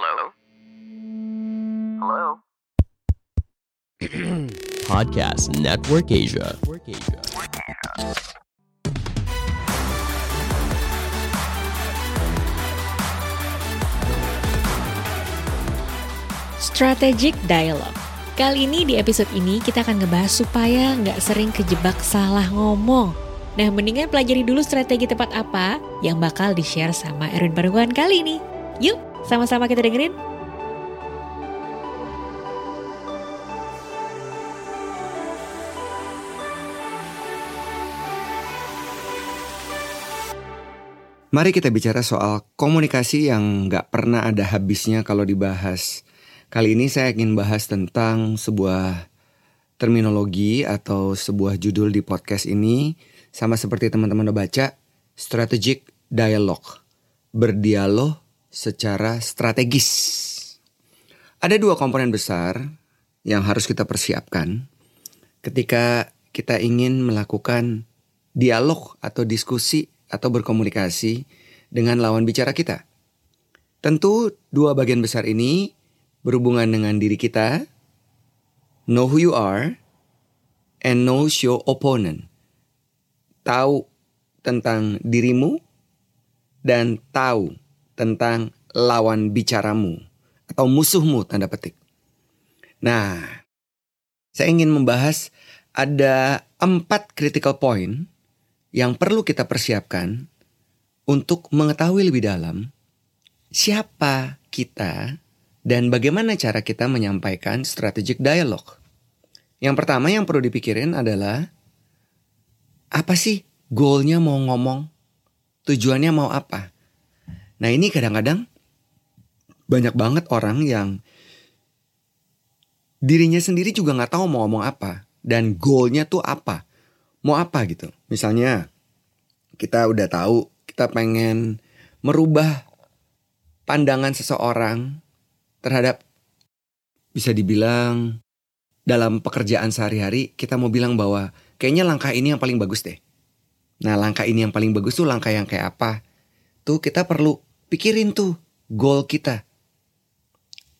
Hello? Hello? Podcast Network Asia. Strategic Dialogue. Kali ini di episode ini kita akan ngebahas supaya nggak sering kejebak salah ngomong. Nah, mendingan pelajari dulu strategi tepat apa yang bakal di-share sama Erwin Paruhan kali ini. Yuk, sama-sama kita dengerin. Mari kita bicara soal komunikasi yang nggak pernah ada habisnya kalau dibahas. Kali ini saya ingin bahas tentang sebuah terminologi atau sebuah judul di podcast ini sama seperti teman-teman udah baca, strategic dialogue. Berdialog secara strategis. Ada dua komponen besar yang harus kita persiapkan ketika kita ingin melakukan dialog atau diskusi atau berkomunikasi dengan lawan bicara kita. Tentu dua bagian besar ini berhubungan dengan diri kita, know who you are, and know your opponent. Tahu tentang dirimu dan tahu tentang lawan bicaramu atau musuhmu tanda petik. Nah, saya ingin membahas ada empat critical point yang perlu kita persiapkan untuk mengetahui lebih dalam siapa kita dan bagaimana cara kita menyampaikan strategic dialogue. Yang pertama yang perlu dipikirin adalah apa sih goalnya mau ngomong, tujuannya mau apa. Nah ini kadang-kadang banyak banget orang yang dirinya sendiri juga nggak tahu mau ngomong apa dan goalnya tuh apa mau apa gitu. Misalnya kita udah tahu kita pengen merubah pandangan seseorang terhadap bisa dibilang dalam pekerjaan sehari-hari kita mau bilang bahwa kayaknya langkah ini yang paling bagus deh. Nah langkah ini yang paling bagus tuh langkah yang kayak apa? Tuh kita perlu pikirin tuh goal kita.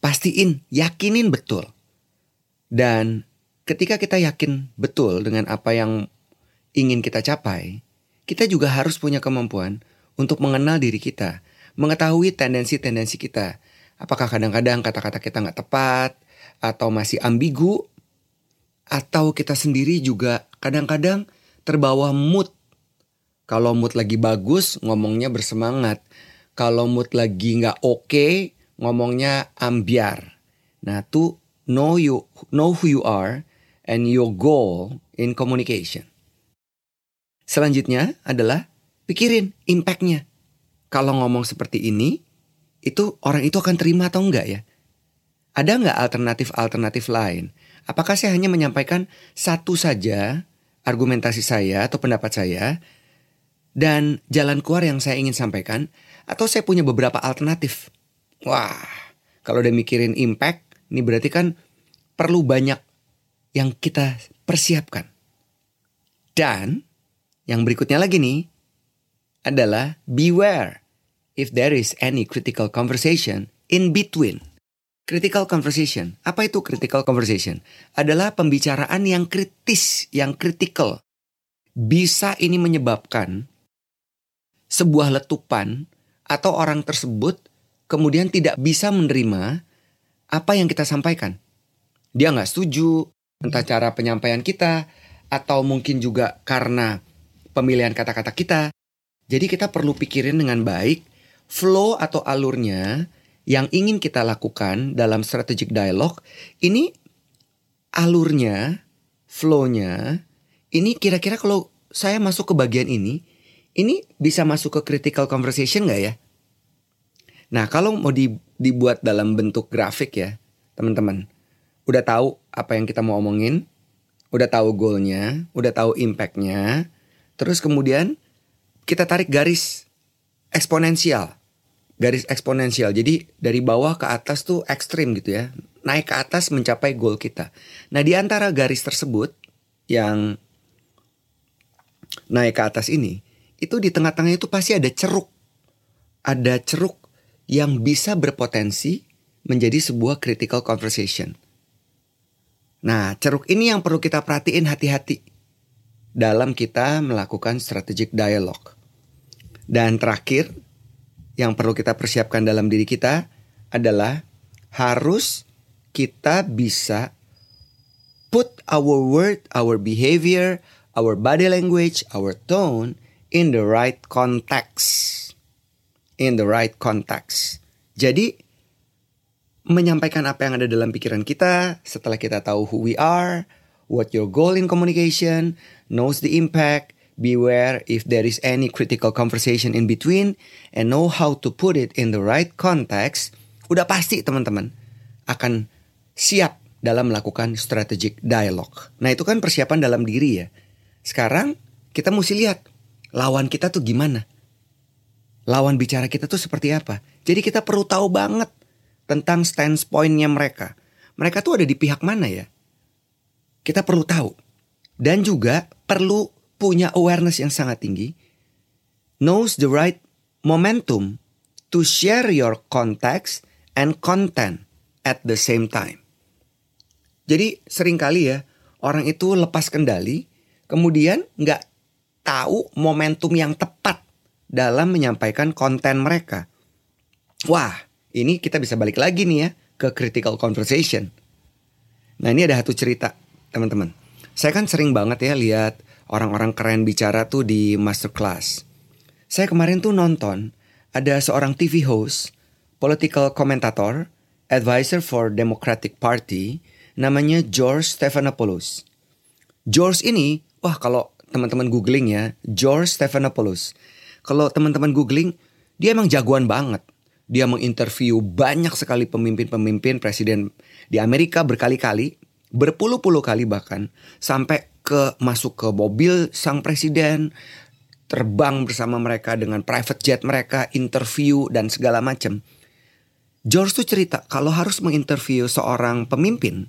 Pastiin, yakinin betul. Dan ketika kita yakin betul dengan apa yang ingin kita capai, kita juga harus punya kemampuan untuk mengenal diri kita, mengetahui tendensi-tendensi kita. Apakah kadang-kadang kata-kata kita nggak tepat, atau masih ambigu, atau kita sendiri juga kadang-kadang terbawa mood. Kalau mood lagi bagus, ngomongnya bersemangat. Kalau mood lagi nggak oke, okay, ngomongnya ambiar. Nah, tuh know you know who you are and your goal in communication. Selanjutnya adalah pikirin impactnya. Kalau ngomong seperti ini, itu orang itu akan terima atau enggak ya? Ada nggak alternatif-alternatif lain? Apakah saya hanya menyampaikan satu saja argumentasi saya atau pendapat saya dan jalan keluar yang saya ingin sampaikan atau saya punya beberapa alternatif? Wah, kalau udah mikirin impact, ini berarti kan perlu banyak yang kita persiapkan. Dan yang berikutnya lagi nih adalah beware if there is any critical conversation in between. Critical conversation. Apa itu critical conversation? Adalah pembicaraan yang kritis, yang critical. Bisa ini menyebabkan sebuah letupan atau orang tersebut kemudian tidak bisa menerima apa yang kita sampaikan. Dia nggak setuju entah cara penyampaian kita atau mungkin juga karena pemilihan kata-kata kita. Jadi kita perlu pikirin dengan baik flow atau alurnya yang ingin kita lakukan dalam strategic dialogue. Ini alurnya, flownya, ini kira-kira kalau saya masuk ke bagian ini, ini bisa masuk ke critical conversation nggak ya? Nah kalau mau di, dibuat dalam bentuk grafik ya, teman-teman, udah tahu apa yang kita mau omongin, udah tahu goalnya, udah tahu impactnya, Terus kemudian kita tarik garis eksponensial. Garis eksponensial. Jadi dari bawah ke atas tuh ekstrim gitu ya. Naik ke atas mencapai goal kita. Nah di antara garis tersebut yang naik ke atas ini. Itu di tengah-tengah itu pasti ada ceruk. Ada ceruk yang bisa berpotensi menjadi sebuah critical conversation. Nah, ceruk ini yang perlu kita perhatiin hati-hati dalam kita melakukan strategic dialogue. Dan terakhir, yang perlu kita persiapkan dalam diri kita adalah harus kita bisa put our word, our behavior, our body language, our tone in the right context. In the right context. Jadi menyampaikan apa yang ada dalam pikiran kita setelah kita tahu who we are, what your goal in communication, knows the impact, beware if there is any critical conversation in between, and know how to put it in the right context, udah pasti teman-teman akan siap dalam melakukan strategic dialogue. Nah itu kan persiapan dalam diri ya. Sekarang kita mesti lihat lawan kita tuh gimana. Lawan bicara kita tuh seperti apa. Jadi kita perlu tahu banget tentang standpointnya mereka. Mereka tuh ada di pihak mana ya? Kita perlu tahu. Dan juga perlu punya awareness yang sangat tinggi. Knows the right momentum to share your context and content at the same time. Jadi sering kali ya orang itu lepas kendali, kemudian nggak tahu momentum yang tepat dalam menyampaikan konten mereka. Wah, ini kita bisa balik lagi nih ya ke critical conversation. Nah ini ada satu cerita teman-teman. Saya kan sering banget ya lihat orang-orang keren bicara tuh di masterclass. Saya kemarin tuh nonton ada seorang TV host, political commentator, advisor for Democratic Party namanya George Stephanopoulos. George ini, wah kalau teman-teman googling ya, George Stephanopoulos. Kalau teman-teman googling, dia emang jagoan banget. Dia menginterview banyak sekali pemimpin-pemimpin presiden di Amerika berkali-kali, berpuluh-puluh kali bahkan, sampai ke masuk ke mobil sang presiden, terbang bersama mereka dengan private jet mereka, interview dan segala macam. George tuh cerita kalau harus menginterview seorang pemimpin,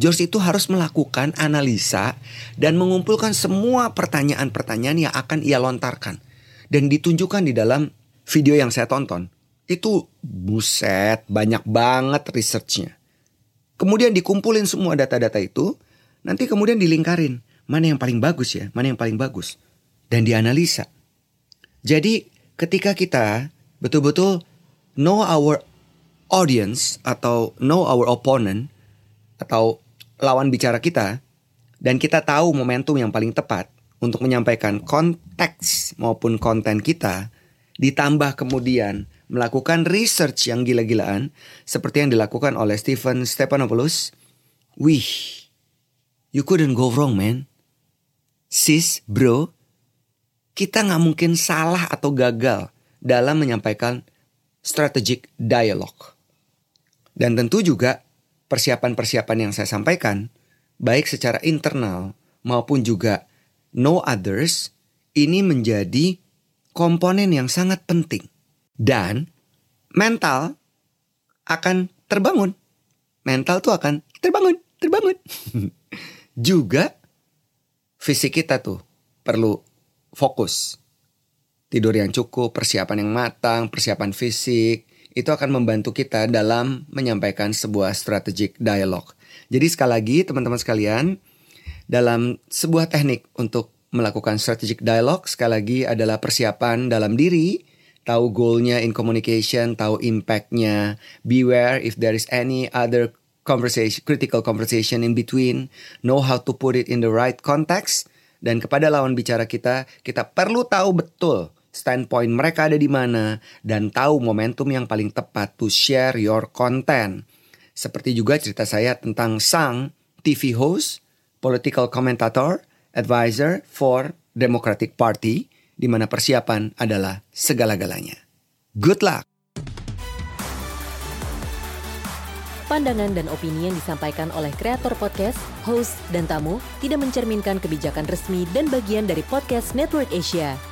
George itu harus melakukan analisa dan mengumpulkan semua pertanyaan-pertanyaan yang akan ia lontarkan. Dan ditunjukkan di dalam video yang saya tonton. Itu buset, banyak banget researchnya. Kemudian dikumpulin semua data-data itu, nanti kemudian dilingkarin. Mana yang paling bagus ya, mana yang paling bagus. Dan dianalisa. Jadi ketika kita betul-betul know our audience atau know our opponent atau lawan bicara kita dan kita tahu momentum yang paling tepat untuk menyampaikan konteks maupun konten kita ditambah kemudian melakukan research yang gila-gilaan seperti yang dilakukan oleh Stephen Stephanopoulos. Wih you couldn't go wrong man. Sis bro kita nggak mungkin salah atau gagal dalam menyampaikan strategic dialogue. Dan tentu juga persiapan-persiapan yang saya sampaikan, baik secara internal maupun juga no others, ini menjadi komponen yang sangat penting. Dan mental akan terbangun. Mental tuh akan terbangun, terbangun. juga fisik kita tuh perlu fokus. Tidur yang cukup, persiapan yang matang, persiapan fisik, itu akan membantu kita dalam menyampaikan sebuah strategic dialog. Jadi sekali lagi teman-teman sekalian, dalam sebuah teknik untuk melakukan strategic dialog sekali lagi adalah persiapan dalam diri, tahu goalnya in communication, tahu impactnya, beware if there is any other conversation, critical conversation in between, know how to put it in the right context, dan kepada lawan bicara kita, kita perlu tahu betul standpoint mereka ada di mana, dan tahu momentum yang paling tepat to share your content. Seperti juga cerita saya tentang sang TV host, political commentator, advisor for Democratic Party, di mana persiapan adalah segala-galanya. Good luck! Pandangan dan opini yang disampaikan oleh kreator podcast, host, dan tamu tidak mencerminkan kebijakan resmi dan bagian dari podcast Network Asia.